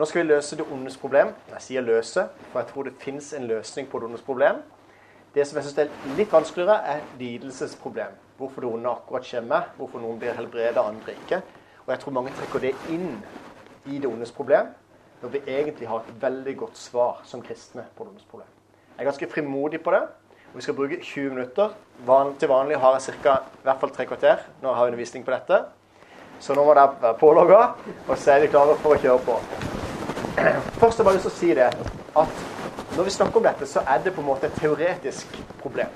Nå skal vi løse det ondes problem. Jeg sier løse, for jeg tror det fins en løsning på det ondes problem. Det som jeg synes er litt vanskeligere, er lidelsesproblem. Hvorfor det onde akkurat skjer meg, hvorfor noen blir helbredet, andre ikke. Og jeg tror mange trekker det inn i det ondes problem, når vi egentlig har et veldig godt svar som kristne på det ondes problem. Jeg er ganske frimodig på det. og Vi skal bruke 20 minutter. Van, til vanlig har jeg i hvert fall tre kvarter når jeg har undervisning på dette. Så nå må dere være pålogga, og så er vi klare for å kjøre på. Først har jeg bare lyst til å si det at når vi snakker om dette, så er det på en måte et teoretisk problem.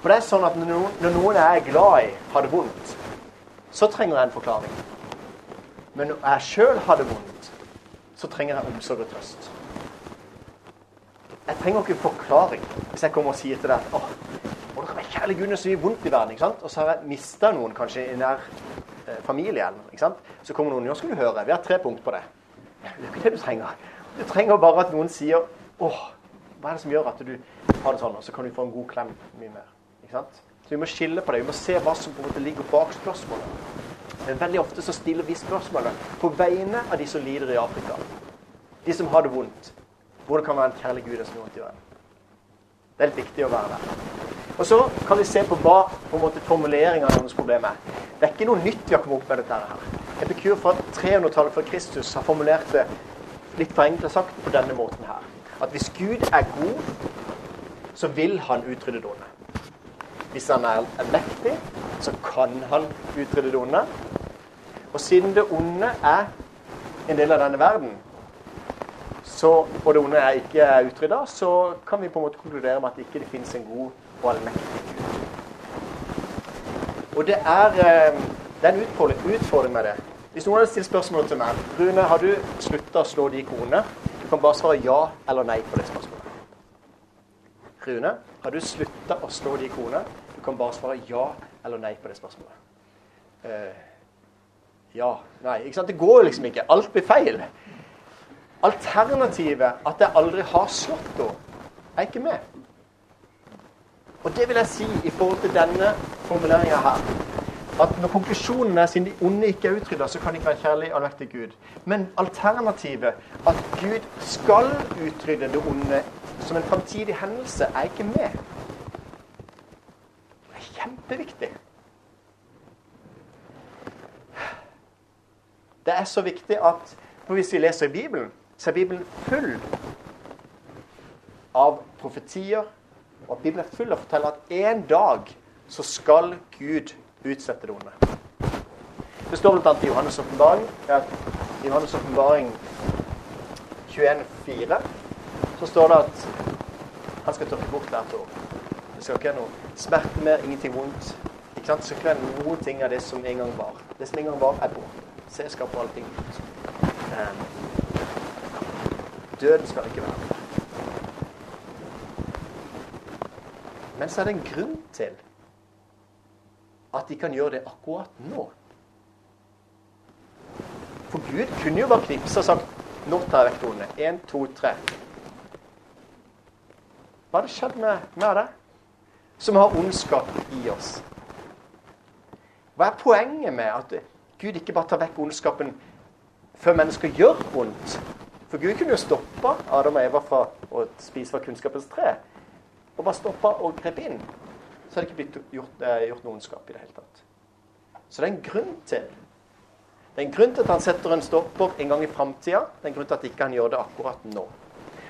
For det er sånn at når noen, jeg er glad i, har det vondt, så trenger jeg en forklaring. Men når jeg sjøl har det vondt, så trenger jeg omsorg og trøst. Jeg trenger ikke en forklaring hvis jeg kommer og sier til deg at åh, det er være kjærlig Gud, så mye vondt i verden. ikke sant? Og så har jeg mista noen kanskje i nær eh, familie. ikke sant? Så kommer noen nå skal du høre, vi har tre punkt på det. Det er ikke det du trenger. Du trenger bare at noen sier åh, hva er det som gjør at du har det sånn? Og så kan du få en god klem mye mer. ikke sant? Så Vi må skille på det. Vi må se hva som på en måte ligger bak spørsmålet. Men veldig ofte så stiller vi spørsmålet på vegne av de som lider i Afrika. De som har det vondt. Hvor det kan være en kjærlig Gud som gjør verden. Det er litt viktig å være der. Og så kan vi se på hva på en måte formuleringa av deres problem er. Det er ikke noe nytt vi har kommet opp med dette her. Epikur fra 300-tallet før Kristus har formulert det litt forenklet sagt på denne måten her. At hvis Gud er god, så vil han utrydde det onde. Hvis han er mektig, så kan han utrydde det onde. Og siden det onde er en del av denne verden, så, og det onde er ikke utrydda, så kan vi på en måte konkludere med at det ikke finnes en god og allmektig Gud. Og det er, eh, det er en utfordring med det. Hvis noen hadde stilt spørsmål til meg Rune, har du slutta å slå de konene? Du kan bare svare ja eller nei på det spørsmålet. Rune, har du slutta å slå de konene? Du kan bare svare ja eller nei på det spørsmålet. Uh, ja. Nei. Ikke sant? Det går liksom ikke. Alt blir feil. Alternativet, at jeg aldri har slått henne, er ikke med. Og det vil jeg si i forhold til denne formuleringa her. At når konklusjonen er siden de onde ikke er utrydda, så kan de ikke være kjærlig allmektig Gud. Men alternativet, at Gud skal utrydde det onde som en framtidig hendelse, er ikke med. Det er kjempeviktig. Det er så viktig at hvis vi leser i Bibelen, så er Bibelen full av profetier, og Bibelen er full av å fortelle at en dag så skal Gud utsette det onde. Det står bl.a. i Johannes' åpenbaring i Johannes åpenbaring 21,4 så står det at han skal tørke bort hvert år. Det skal ikke være noe smerte mer, ingenting vondt. Ikke sant? Det skal ikke være noen ting av det som en gang var. Det som en gang var, er borte. Selskap og allting. Um, døden skal ikke være der. Men så er det en grunn til at de kan gjøre det akkurat nå. For Gud kunne jo bare knipse og sagt 'Nå tar jeg vekk onde'. Én, to, tre. Hva hadde skjedd med, med det? Som har ondskap i oss. Hva er poenget med at Gud ikke bare tar vekk ondskapen før mennesker gjør vondt? For Gud kunne jo stoppa Adam og Eva fra å spise fra kunnskapens tre. Og bare stoppa og grep inn så hadde det ikke blitt gjort, eh, gjort noen skap i det hele tatt. Så det er en grunn til Det er en grunn til at han setter en stopper en gang i framtida. Det er en grunn til at ikke han gjør det akkurat nå.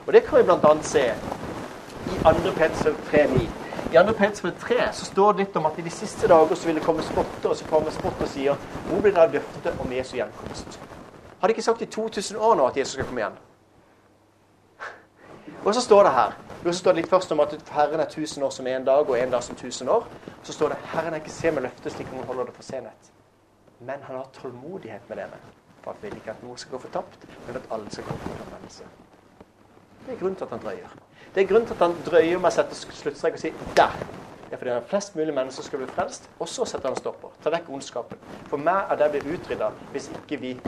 Og Det kan vi bl.a. se i 2. Peters 3,9. I 2. Peters 3 så står det litt om at i de siste dager så vil det komme spotter, og så kommer spotter og sier Hvor blir det av løftet om Jesu gjenkomst? Har de ikke sagt i 2000 år nå at Jesus skal komme igjen? Og så står det her jo, står det litt først om at Herren er tusen år som én dag, og én dag som tusen år. Så står det Herren er ikke se med løftet slik noen holder det for senhet. Men han har tålmodighet med dere. For han vil ikke at noen skal gå fortapt, men at alle skal komme til omvendelse. Det er grunnen til at han drøyer. Det er grunnen til at han drøyer med å sette sluttstrek og si 'der'. Det er fordi han flest mulig mennesker skal bli frelst, og så setter han stopper. Ta vekk ondskapen. For meg er det blitt utrydda hvis ikke vi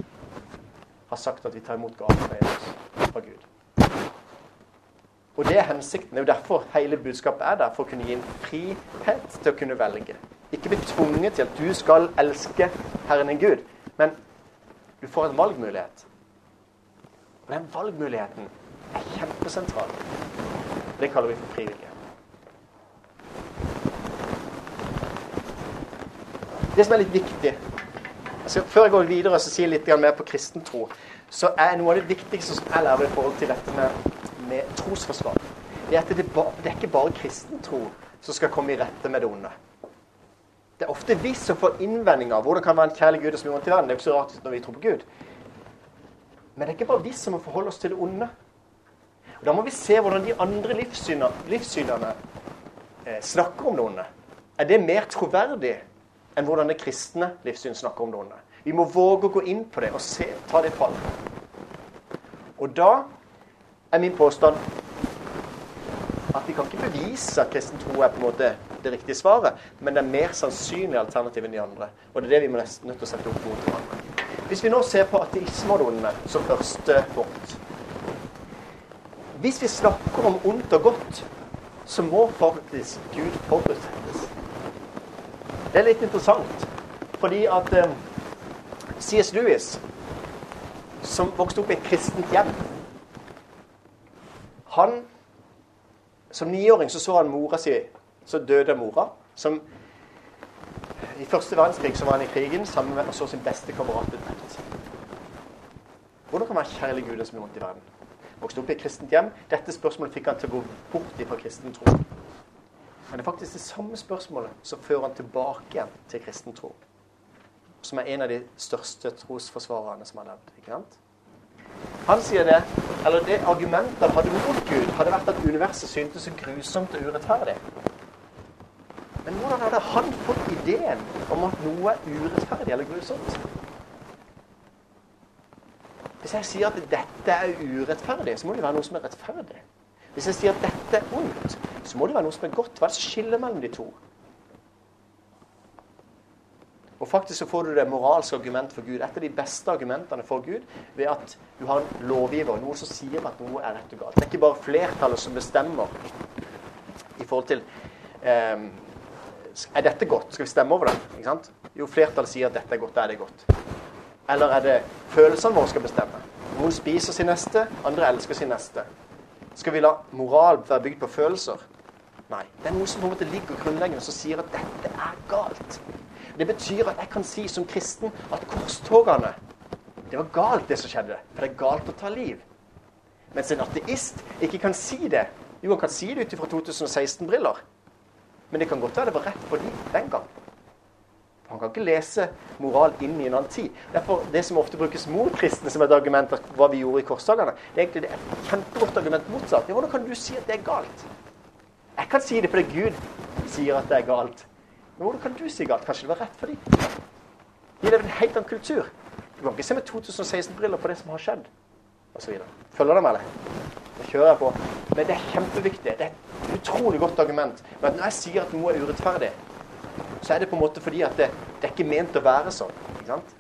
har sagt at vi tar imot gaven fra Gud. Og det er hensikten. Det er jo derfor hele budskapet er der, for å kunne gi en frihet til å kunne velge. Ikke bli tvunget til at du skal elske Herren din Gud, men du får en valgmulighet. Og den valgmuligheten er kjempesentral. Det kaller vi for frivillige. Det som er litt viktig altså Før jeg går videre og sier litt mer på kristen tro, så er noe av det viktigste som jeg lærer i forhold til dette med, med trosforsvar, det er at det, det er ikke bare kristen tro som skal komme i rette med det onde. Det er ofte vi som får innvendinger. Hvordan kan være en kjærlig Gud som gjør vondt i verden? Det er jo ikke så rart når vi tror på Gud. Men det er ikke bare vi som må forholde oss til det onde. Og Da må vi se hvordan de andre livssynene, eh, snakker om det onde. Er det mer troverdig enn hvordan det kristne livssyn snakker om det onde? Vi må våge å gå inn på det og se, ta det på Og da er min påstand at vi kan ikke bevise at kristen tro er på en måte det riktige svaret, men det er mer sannsynlig alternativ enn de andre. Og det er det vi må nesten nødt til å sette opp mot hverandre. Hvis vi nå ser på onde som første punkt Hvis vi snakker om ondt og godt, så må faktisk Gud forutsettes. Det er litt interessant, fordi at eh, C.S. Lewis, som vokste opp i et kristent hjem Han Som niåring så, så han mora si Så døde mora. Som I første verdenskrig så var han i krigen sammen med og så sin beste kamerat bli drept. Hvordan kan man kjærlig Gud som gjør vondt i verden? Vokste opp i et kristent hjem. Dette spørsmålet fikk han til å gå bort fra kristen tro. Men det er faktisk det samme spørsmålet som fører han tilbake igjen til kristen tro som er en av de største trosforsvarerne som har levd. ikke sant? Han sier det, eller det argumentet hadde mot Gud, hadde vært at universet syntes så grusomt og urettferdig. Men hvordan hadde han fått ideen om at noe er urettferdig eller grusomt? Hvis jeg sier at dette er urettferdig, så må det være noe som er rettferdig. Hvis jeg sier at dette er ondt, så må det være noe som er godt. Hva er skiller mellom de to? Og faktisk så får du det moralske argument for Gud. Et av de beste argumentene for Gud ved at du har en lovgiver, noe som sier at noe er rett og galt. Det er ikke bare flertallet som bestemmer i forhold til eh, Er dette godt? Skal vi stemme over det? Ikke sant? Jo, flertallet sier at dette er godt, da er det godt. Eller er det følelsene våre skal bestemme? Noen spiser sin neste, andre elsker sin neste. Skal vi la moral være bygd på følelser? Nei. Det er noe som på en måte ligger grunnleggende som sier at dette er galt. Det betyr at jeg kan si som kristen at korstogene Det var galt, det som skjedde. For det er galt å ta liv. Mens en ateist ikke kan si det. Jo, han kan si det ut ifra 2016-briller. Men det kan godt være det var rett for dem den gang. Han kan ikke lese moral inn i en annen tid. Derfor, Det som ofte brukes mot kristne som et argument av hva vi gjorde i korsdagene, det er egentlig et kjempegodt argument motsatt. Hvordan kan du si at det er galt? Jeg kan si det fordi Gud sier at det er galt. Men hvordan kan du si galt? Kanskje det var rett for dem? De lever en helt annen kultur. Du kan ikke se med 2016-briller på det som har skjedd, osv. Følger du med, eller? Det kjører jeg på. Men det er kjempeviktig. Det er et utrolig godt argument. Men når jeg sier at noe er urettferdig, så er det på en måte fordi at det, det er ikke ment å være sånn. ikke sant?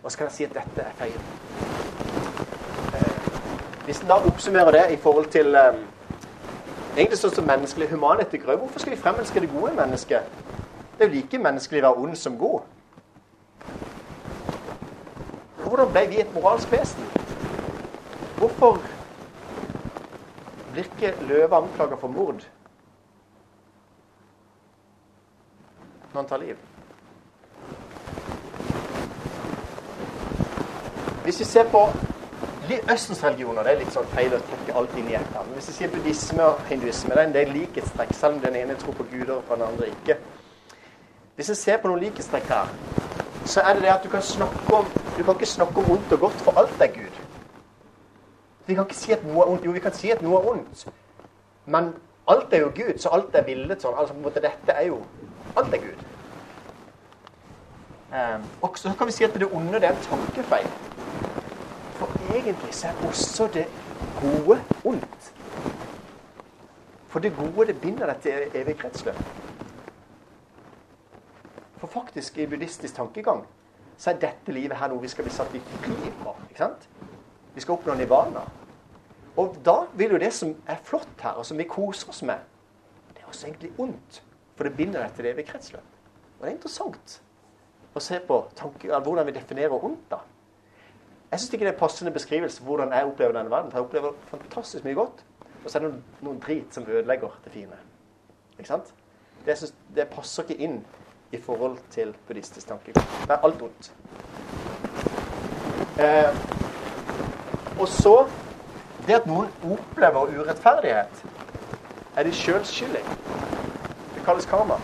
Og så kan jeg si at dette er feil. Eh, hvis en da oppsummerer det i forhold til eh, Egentlig sånn som menneskelig humanetikere. Hvorfor skal vi fremelske det gode mennesket? Det er jo like menneskelig å være ond som god. Hvordan ble vi et moralsk vesen? Hvorfor blir ikke Løve anklaga for mord når han tar liv? Hvis vi ser på Østens religioner det er litt sånn feil å trekke alt inn i ett. Hvis vi sier buddhisme og hinduisme, det er en del likhetstrekk, selv om den ene tror på guder og den andre ikke. Hvis jeg ser på noen likhetstrekk her, så er det det at du kan snakke om Du kan ikke snakke om ondt og godt, for alt er Gud. Vi kan ikke si at noe er ondt. Jo, vi kan si at noe er ondt. Men alt er jo Gud, så alt er villet sånn. Altså på en måte dette er jo Alt er Gud. Um, og så kan vi si at det onde det er en tankefeil. For egentlig så er også det gode ondt. For det gode det binder deg til evig kretsløp. Faktisk i buddhistisk tankegang så er dette livet her noe vi skal bli satt i fri på. ikke sant? Vi skal oppnå nivana. Og da vil jo det som er flott her, og som vi koser oss med, det er også egentlig ondt. For det binder deg til det evige kretsløp. Og det er interessant å se på tanke, hvordan vi definerer ondt. da. Jeg syns ikke det er passende beskrivelse for hvordan jeg opplever denne verden. For jeg opplever fantastisk mye godt, og så er det noen, noen drit som ødelegger det fine. Ikke sant? Det, synes, det passer ikke inn i forhold til buddhistisk tankegang. Det er alt ondt. Eh, og så Det at noen opplever urettferdighet, er de sjøl skyld. Det kalles karma.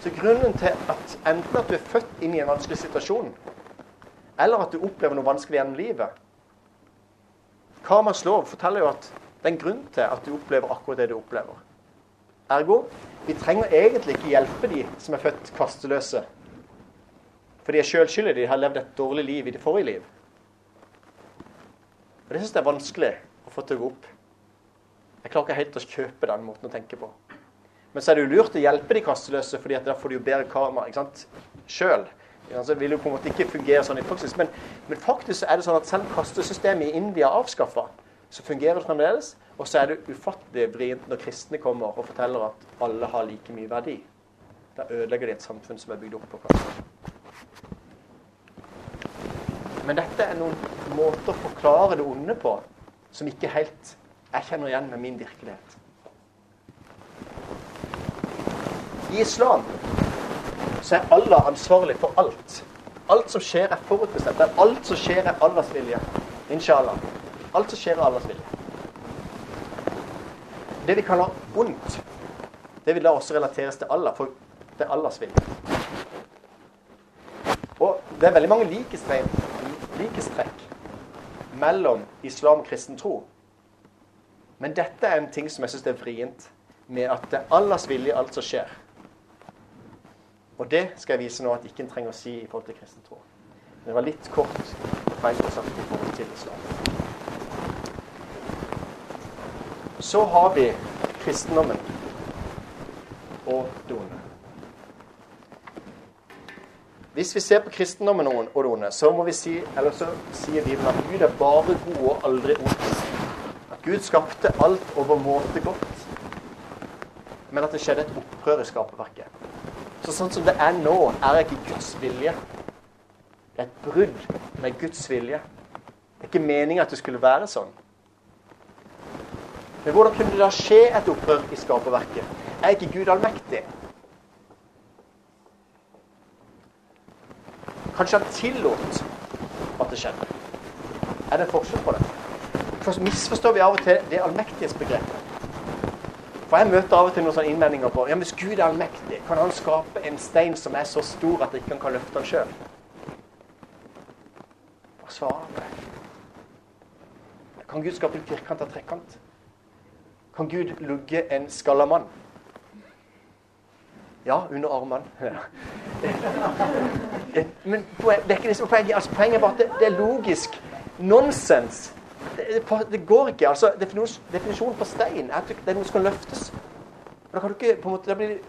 Så grunnen til at enten at du er født inn i en vanskelig situasjon, eller at du opplever noe vanskelig gjennom livet Karmas lov forteller jo at det er en grunn til at du opplever akkurat det du opplever. Ergo vi trenger egentlig ikke hjelpe de som er født kasteløse. For de er sjølskyldige, skyld de har levd et dårlig liv i det forrige liv. Og Det syns jeg er vanskelig å få til å gå opp. Jeg klarer ikke helt å kjøpe den måten å tenke på. Men så er det jo lurt å hjelpe de kasteløse, fordi da får de jo bedre karma ikke sant? sjøl. Det vil jo på en måte ikke fungere sånn i praksis. Men, men faktisk er det sånn at selv kastesystemet i India er avskaffa, så fungerer det fremdeles. Og så er det ufattelig vrient når kristne kommer og forteller at alle har like mye verdi. Da ødelegger de et samfunn som er bygd opp på kaste. Men dette er noen måter å forklare det onde på som ikke helt jeg kjenner igjen med min virkelighet. I islam så er Allah ansvarlig for alt. Alt som skjer, er forutbestemt. Alt som skjer, er Allahs vilje. Inshallah. Alt som skjer, er Allahs vilje. Det vi kaller ondt, det vil da også relateres til Allah, for det er Allahs vilje. Og det er veldig mange likestrekk mellom islam og kristen tro. Men dette er en ting som jeg syns er vrient, med at det er Allahs vilje alt som skjer. Og det skal jeg vise nå at ikke en trenger å si i forhold til kristen tro. Det var litt kort feil sagt i forhold til islam. Så har vi kristendommen og doene. Hvis vi ser på kristendommen og det onde, så må vi si, eller så sier Bibelen at Gud er bare god og aldri ond. At Gud skapte alt overmåte godt, men at det skjedde et opprør i skaperverket. Så sånn som det er nå, er ikke Guds vilje. Det er et brudd med Guds vilje. Det er ikke meninga at det skulle være sånn. Men hvordan kunne det da skje et opprør i skaperverket? Er ikke Gud allmektig? Kanskje han tillot at det skjedde. Er det en forskjell på det? For misforstår vi av og til det allmektighetsbegrepet. For jeg møter av og til noen sånne innvendinger på ja, hvis Gud er allmektig, kan han skape en stein som er så stor at ikke han kan løfte den sjøl? Hva svarer på det? Kan Gud skape en firkanta trekant? Kan Gud lugge en skalla mann? Ja, under armene. Men det er ikke det som er poenget. Altså, poenget er bare at det, det er logisk nonsens. Det, det, det, går ikke. altså Definisjonen på stein er at det er noe som kan løftes. Da kan du ikke på en måte, Da blir det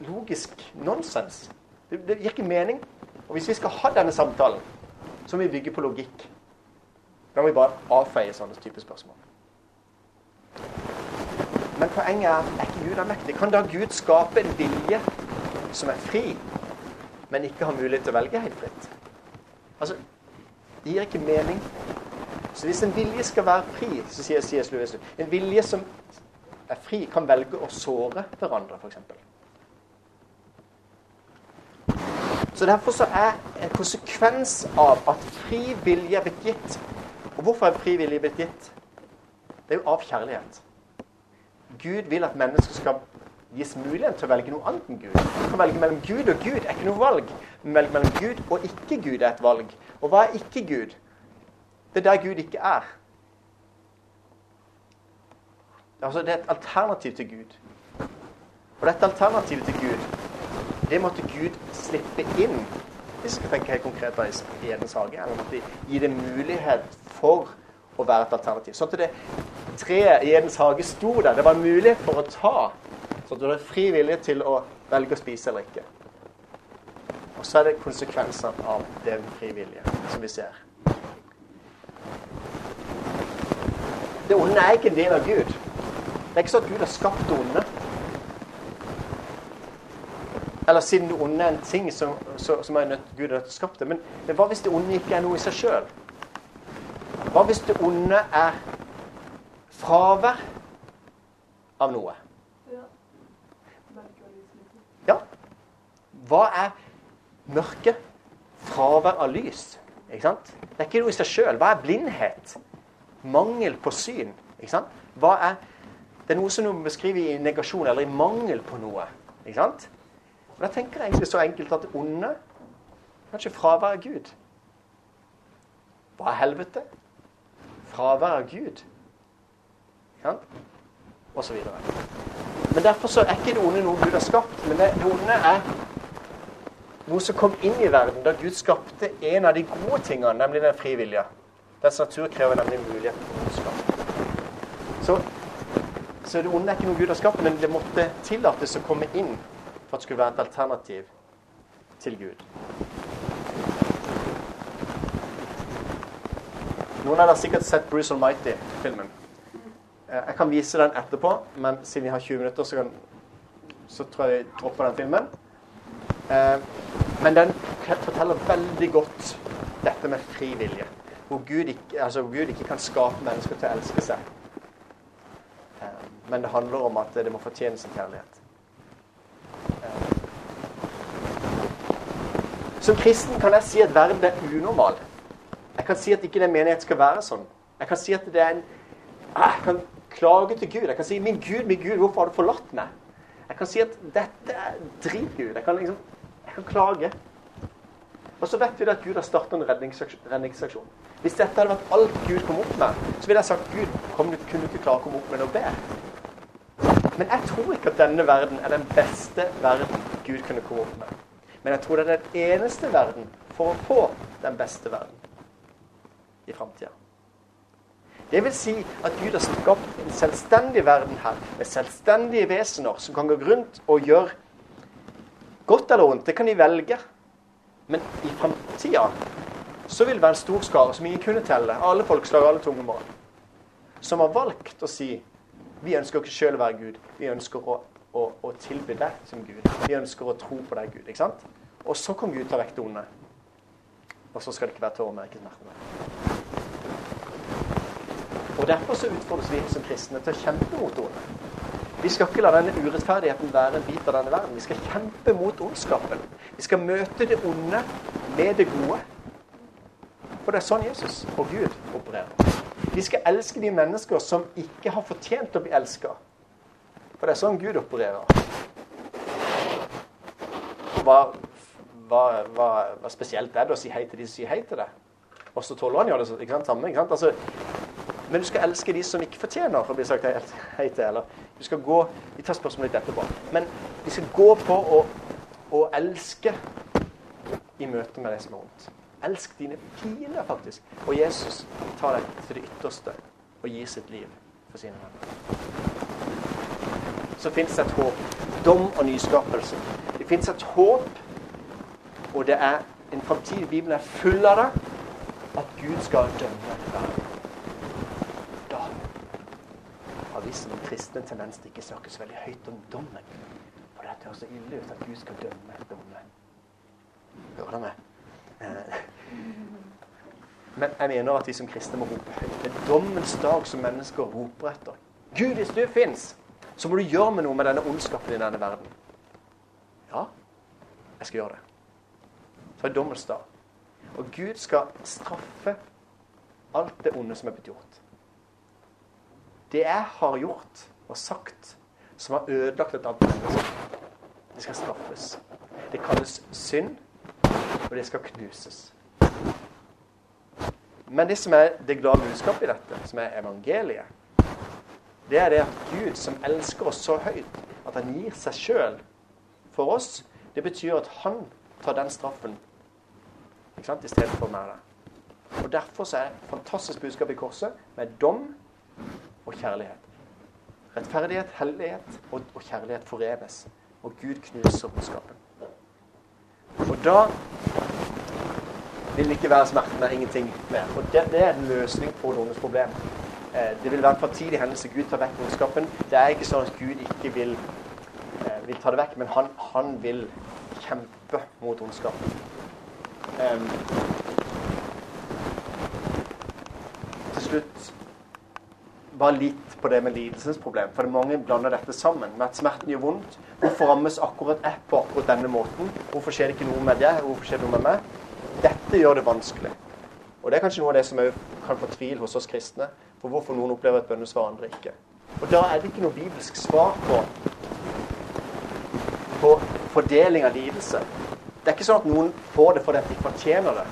logisk nonsens. Det, det gir ikke mening. Og hvis vi skal ha denne samtalen, så må vi bygge på logikk. Da må vi bare avfeie sånne type spørsmål. Men poenget er er ikke Gud allmektig. Kan da Gud skape en vilje som er fri, men ikke har mulighet til å velge helt fritt? Altså, Det gir ikke mening. Så hvis en vilje skal være fri, så sier C.S. Lewis En vilje som er fri, kan velge å såre hverandre, f.eks. Så Derfor så er en konsekvens av at fri vilje er blitt gitt Og hvorfor er fri vilje blitt gitt? Det er jo av kjærlighet. Gud vil at mennesker skal gis mulighet til å velge noe annet enn Gud. Å velge mellom Gud og Gud er ikke noe valg. Men velge mellom Gud og ikke Gud er et valg. Og hva er ikke Gud? Det er der Gud ikke er. Altså, det er et alternativ til Gud. Og dette alternativet til Gud, det måtte Gud slippe inn. Hvis vi skal tenke helt konkret på Edens hage. Eller måtte gi det mulighet for å være et alternativ. Sånn at det treet i Edens hage sto der. Det var en mulighet for å ta. Sånn at du hadde fri vilje til å velge å spise eller ikke. Og så er det konsekvensene av den frivillige som vi ser. Det onde er ikke en del av Gud. Det er ikke sånn at Gud har skapt det onde. Eller siden det onde er en ting som, så, så er nødt, til å skape det. Men, men hva hvis det onde ikke er noe i seg sjøl? Hva hvis det onde er fravær av noe? Ja. Hva er mørke? Fravær av lys. Ikke sant? Det er ikke noe i seg sjøl. Hva er blindhet? Mangel på syn. Ikke sant? Hva er Det er noe som du beskriver i negasjon, eller i mangel på noe. Ikke sant? Og Da tenker jeg egentlig så enkelt at det onde kanskje fravær av Gud. Hva er helvete? Fravær av Gud. Ja? Og så videre. Men derfor så er ikke det onde noe Gud har skapt. Men det, det onde er noe som kom inn i verden da Gud skapte en av de gode tingene, nemlig den frivillige. Dens natur krever nemlig mulighet for ondskap. Så, så det onde er ikke noe Gud har skapt, men det måtte tillates å komme inn for at det skulle være et alternativ til Gud. Noen av dere har sikkert sett Bruce Almighty-filmen. Eh, jeg kan vise den etterpå, men siden vi har 20 minutter, så, kan, så tror jeg vi dropper den filmen. Eh, men den forteller veldig godt dette med fri vilje. Hvor Gud ikke, altså Gud ikke kan skape mennesker til å elske seg. Eh, men det handler om at det må fortjene sin kjærlighet. Som kristen kan jeg si at verden er unormal. Jeg kan si at ikke den menighet skal være sånn. Jeg kan si at det er en Jeg kan klage til Gud. Jeg kan si 'Min Gud, min Gud, hvorfor har du forlatt meg?' Jeg kan si at 'dette er dritgud'. Jeg kan liksom Jeg kan klage. Og så vet vi at Gud har starta en redningsaksjon. Hvis dette hadde vært alt Gud kom opp med, så ville jeg sagt Gud, kom, kunne du ikke klare å komme opp med noe bedre? Men jeg tror ikke at denne verden er den beste verden Gud kunne komme opp med. Men jeg tror det er den eneste verden for å få den beste verden i framtida. Det vil si at Gud har skapt en selvstendig verden her, med selvstendige vesener som kan gå rundt og gjøre godt eller ondt. Det kan de velge. Men i framtida så vil det være en stor skare som ingen kunne telle, alle folkeslag, alle tungemål, som har valgt å si vi ønsker ikke sjøl å være Gud. Vi ønsker å, å, å, tilby deg som Gud. Vi ønsker å tro på deg, Gud. ikke sant? Og så kan Gud ta vekk det onde. Og så skal det ikke være tåremerket mer. Og Derfor så utfordres vi som kristne til å kjempe mot onde. Vi skal ikke la denne urettferdigheten være en bit av denne verden. Vi skal kjempe mot ondskapen. Vi skal møte det onde med det gode. For det er sånn Jesus og Gud opererer. Vi skal elske de mennesker som ikke har fortjent å bli elska. For det er sånn Gud opererer. Hva, hva, hva, hva spesielt er det å si hei til de som sier hei til deg? Også tollerne gjør det ikke sant? samme. ikke sant? Altså, men du skal elske de som ikke fortjener å bli sagt hei til. Eller du skal gå Vi tar spørsmålet litt etterpå. Men vi skal gå på å, å elske i møte med de som er vondt. Elsk dine fiender, faktisk. Og Jesus tar deg til det ytterste og gir sitt liv for sine venner. Så fins det et håp. Dom og nyskapelse. Det fins et håp, og det er en framtidig Bibelen er full av det, at Gud skal dømme verden. vi som kristne tendens til ikke snakke så veldig høyt om dommen. For det høres så ille ut at Gud skal dømme dommen. Hører du meg? Eh. Men jeg mener at vi som kristne må rope høyt. Det er dommens dag som mennesker roper etter. Gud, hvis du fins, så må du gjøre med noe med denne ondskapen i denne verden. Ja, jeg skal gjøre det. Så er dommens dag. Og Gud skal straffe alt det onde som er blitt gjort det jeg har gjort og sagt, som har ødelagt et annet menneske, det skal straffes. Det kalles synd, og det skal knuses. Men det som er det glade budskapet i dette, som er evangeliet, det er det at Gud, som elsker oss så høyt at han gir seg sjøl for oss, det betyr at han tar den straffen ikke sant, i stedet for meg. Og Derfor så er det fantastisk budskap i korset med dom og kjærlighet. Rettferdighet, hellighet og, og kjærlighet forenes. Og Gud knuser ondskapen. Og da vil det ikke være smertene, ingenting mer. Og det, det, er en løsning på noens problem. Eh, det vil være en framtidig hendelse. Gud tar vekk ondskapen. Det er ikke sånn at Gud ikke vil, eh, vil ta det vekk, men han, han vil kjempe mot ondskap. Um, til slutt bare litt på det med lidelsens problem. For mange blander dette sammen med at smerten gjør vondt. Hvorfor rammes akkurat jeg på akkurat denne måten? Hvorfor skjer det ikke noe med deg? Hvorfor skjer det noe med meg? Dette gjør det vanskelig. Og det er kanskje noe av det som kan få tvil hos oss kristne. For hvorfor noen opplever et bønnesvar, andre ikke. Og da er det ikke noe bibelsk svar på, på fordeling av lidelse. Det er ikke sånn at noen får det fordi de fortjener det.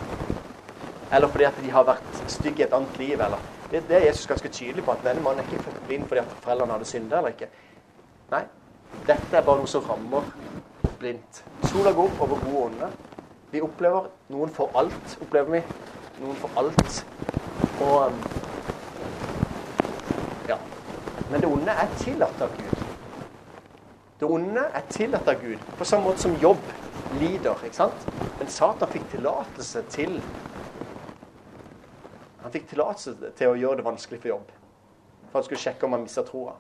Eller fordi at de har vært stygge i et annet liv. eller det, det er Jesus ganske tydelig på, at denne mannen er ikke født blind fordi at foreldrene hadde synda eller ikke. Nei, dette er bare noe som rammer blindt. Sola går opp over gode og onde. Vi opplever noen for alt, opplever vi. Noen for alt. Og Ja. Men det onde er tillatt av Gud. Det onde er tillatt av Gud, på samme måte som jobb lider. ikke sant? Men Satan fikk tillatelse til han fikk tillatelse til å gjøre det vanskelig for jobb. For han skulle sjekke om han mista troa.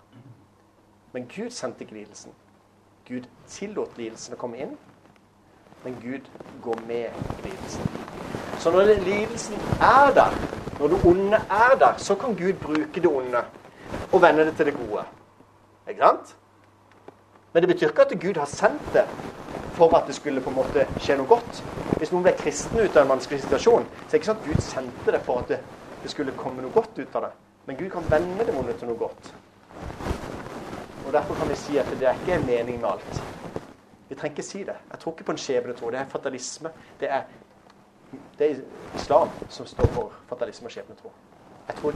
Men Gud sendte ikke lidelsen. Gud tillot lidelsen å komme inn, men Gud går med lidelsen. Så når lidelsen er der, når det onde er der, så kan Gud bruke det onde og vende det til det gode. Ikke sant? Men det betyr ikke at Gud har sendt det for at det skulle på en måte skje noe godt. Hvis noen ble kristne ut av en vanskelig situasjon, så er det ikke sånn at Gud sendte det for at det, det skulle komme noe godt ut av det. Men Gud kan vende det vonde til noe godt. Og Derfor kan vi si at det er ikke en mening med alt. Vi trenger ikke si det. Jeg tror ikke på en skjebnetro. Det er fatalisme. Det er, det er islam som står for fatalisme og skjebnetro. Jeg tror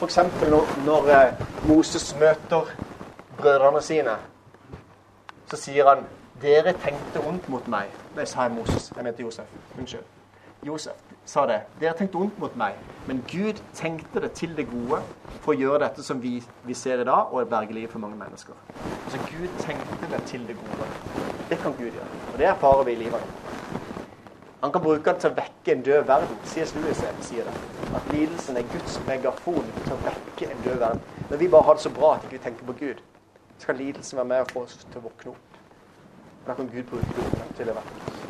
F.eks. når, når eh, Moses møter brødrene sine så sier han dere tenkte ondt mot meg. Det sa jeg Moses. Jeg mente Josef. Unnskyld. Josef sa det. Dere tenkte ondt mot meg, men Gud tenkte det til det gode for å gjøre dette som vi, vi ser i dag, og berge livet for mange mennesker. Altså Gud tenkte det til det gode. Det kan Gud gjøre. Og det erfarer vi i livet. Han kan bruke det til å vekke en død verden. C.S. Lewis sier det. At lidelsen er Guds megafon til å vekke en død verden. Når vi bare har det så bra at vi ikke tenker på Gud, så kan lidelsen være med og få oss til å våkne opp. Og Da kan Gud bruke det til å være oss.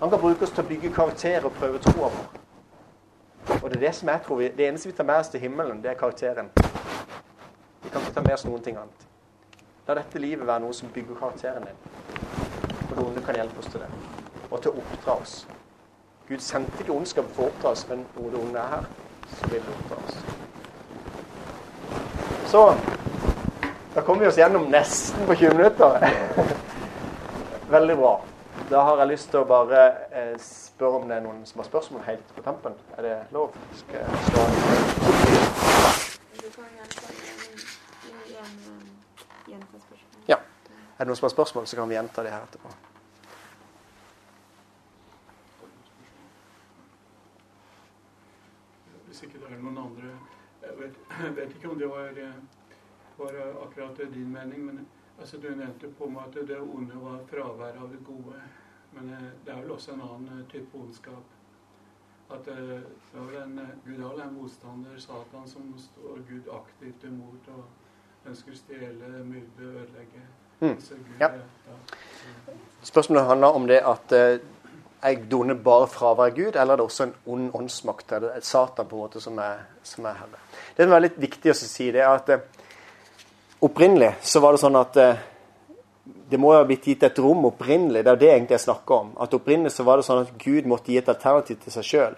Han kan bruke oss til å bygge karakterer og prøve troa vår. Og det er det som jeg tror vi, det eneste vi tar med oss til himmelen, det er karakteren. Vi kan ikke ta med oss noen ting annet. La dette livet være noe som bygger karakteren din. Og det onde kan hjelpe oss til det. Og til å oppdra oss. Gud sendte ikke ondskap for å oppdra oss, men når det onde er her, så vil det oppdra oss. Så da kommer vi oss gjennom nesten på 20 minutter. Veldig bra. Da har jeg lyst til å bare eh, spørre om det er noen som har spørsmål helt på tampen. Er det lov? Skal jeg slå? Ja. Er det noen som har spørsmål, så kan vi gjenta de her etterpå. Hvis ikke det er noen andre Jeg vet, jeg vet ikke om det var eh, var akkurat din mening. Men altså, du nevnte på meg at det onde var fravær av det gode. Men eh, det er vel også en annen eh, type ondskap. At eh, en, Gud er vel en motstander, Satan, som står Gud aktivt imot og ønsker å stjele, myrde, ødelegge. Mm. Gud, ja. Ja. Spørsmålet handler om det at er det bare fravær av Gud, eller er det også en ond åndsmakt? Er det Satan på en måte som er, som er herre? Det som er litt viktig å si, det er at Opprinnelig så var det sånn at eh, det må jo ha blitt gitt et rom opprinnelig. Det er det egentlig jeg snakker om. At Opprinnelig så var det sånn at Gud måtte gi et alternativ til seg sjøl.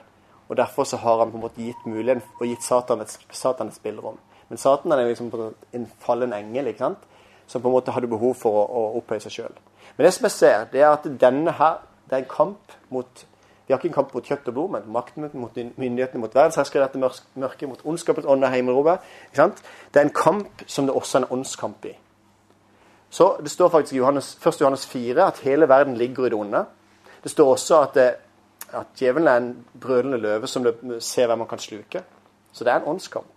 Og derfor så har han på en måte gitt muligheten og gitt Satan et, Satan et spillerom. Men Satan er liksom en fallen engel ikke sant? som på en måte hadde behov for å, å opphøye seg sjøl. Men det som jeg ser, det er at denne her, det er en kamp mot vi har ikke en kamp mot kjøtt og blod, men makten mot myndighetene, mot verdensherskere, dette mørket, mot ondskapens ånd og himmelrommet. Det er en kamp som det også er en åndskamp i. Så Det står faktisk i Johannes, 1. Johannes 4 at hele verden ligger i det onde. Det står også at, det, at djevelen er en brølende løve som ser hvem man kan sluke. Så det er en åndskamp.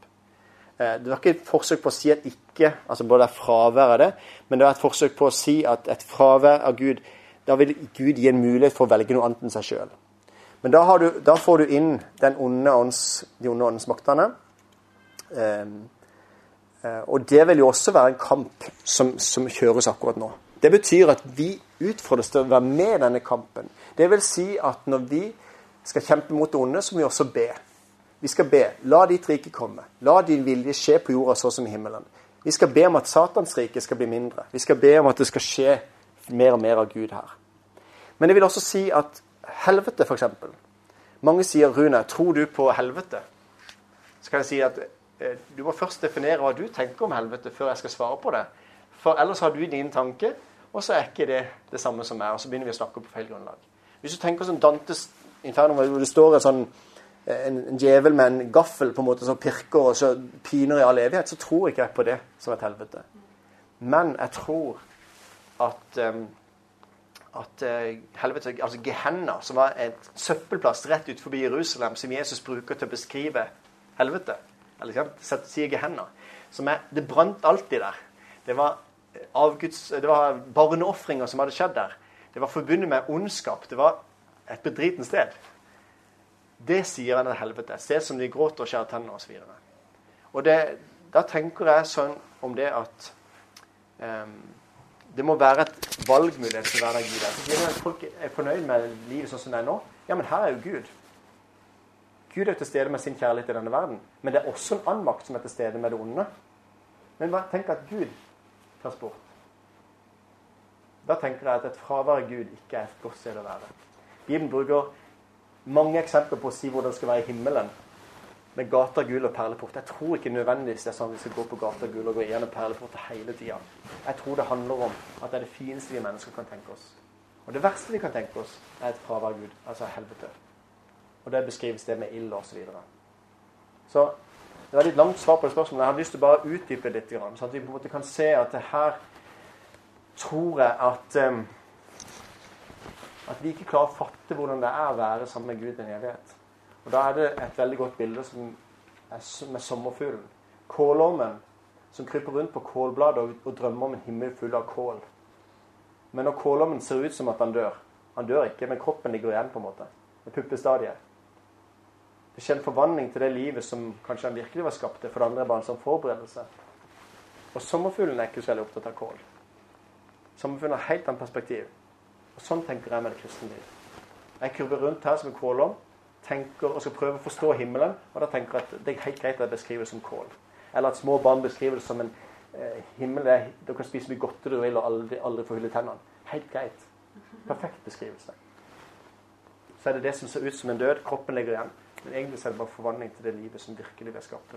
Eh, det var ikke et forsøk på å si at ikke altså både det er fravær av det, men det var et forsøk på å si at et fravær av Gud Da vil Gud gi en mulighet for å velge noe annet enn seg sjøl. Men da, du, da, får du inn onde ånds, de onde åndens maktene. Eh, og det vil jo også være en kamp som, som kjøres akkurat nå. Det betyr at vi utfordres til å være med i denne kampen. Det vil si at når vi skal kjempe mot det onde, så må vi også be. Vi skal be. La ditt rike komme. La din vilje skje på jorda så som i himmelen. Vi skal be om at Satans rike skal bli mindre. Vi skal be om at det skal skje mer og mer av Gud her. Men jeg vil også si at helvete, f.eks. Mange sier, Rune, tror du på helvete? Så kan jeg si at eh, du må først definere hva du tenker om helvete, før jeg skal svare på det. For ellers har du dine tanker, og så er ikke det det samme som meg. Og så begynner vi å snakke på feil grunnlag. Hvis du tenker som Dantes inferno, hvor det står en sånn en, en djevel med en gaffel på en måte som pirker og så piner i all evighet, så tror ikke jeg på det som et helvete. Men jeg tror at um, at uh, helvete, altså Gehenna, som var et søppelplass rett ut forbi Jerusalem, som Jesus bruker til å beskrive helvete eller sier Gehenna, som er, Det brant alltid der. Det var, eh, avguds, det var barneofringer som hadde skjedd der. Det var forbundet med ondskap. Det var et bedriten sted. Det sier han er helvete. Et sted som de gråter og skjærer tenner osv. Og, og det, da tenker jeg sånn om det at um, det må være et valgmulighet til å være der Gud er. Så at folk er fornøyd med livet sånn som det er nå. Ja, men her er jo Gud. Gud er til stede med sin kjærlighet i denne verden. Men det er også en annen makt som er til stede med det onde. Men tenk at Gud tas bort. Da tenker jeg at et fravær av Gud ikke er et godt sted å være. Bibelen bruker mange eksempler på å si hvordan det skal være i himmelen. Med gata, gull og perleport. Jeg tror ikke nødvendigvis det er sånn at vi skal gå på gata, gull og gå gjennom perleporter hele tida. Jeg tror det handler om at det er det fineste vi mennesker kan tenke oss. Og det verste vi kan tenke oss, er et fravær av Gud, altså helvete. Og det beskrives det med ild osv. Så, videre. så det var litt langt svar på det spørsmålet. Jeg har lyst til å bare utdype litt, sånn at vi på en måte kan se at det her tror jeg at um, at vi ikke klarer å fatte hvordan det er å være sammen med Gud i en evighet. Og Da er det et veldig godt bilde som er med sommerfuglen. Kålormen som kryper rundt på kålbladet og, og drømmer om en himmel full av kål. Men når kålormen ser ut som at han dør Han dør ikke, men kroppen ligger igjen, på en måte. Det puppestadiet. Det skjer en forvandling til det livet som kanskje han virkelig var skapt til. For det andre er bare en sånn forberedelse. Og sommerfuglen er ikke så veldig opptatt av kål. Sommerfuglen har helt annet perspektiv. Og Sånn tenker jeg med det kristne liv. Jeg kurver rundt her som en kålom tenker og skal prøve å forstå himmelen. Og da tenker jeg at det er helt greit at det som kål. Eller at små barn beskriver det som en eh, himmel der du kan spise mye godteri du vil og aldri, aldri få hull i tennene. Helt greit. Perfekt beskrivelse. Så er det det som ser ut som en død. Kroppen ligger igjen. Men egentlig er det bare forvandling til det livet som virkelig vi er skapt.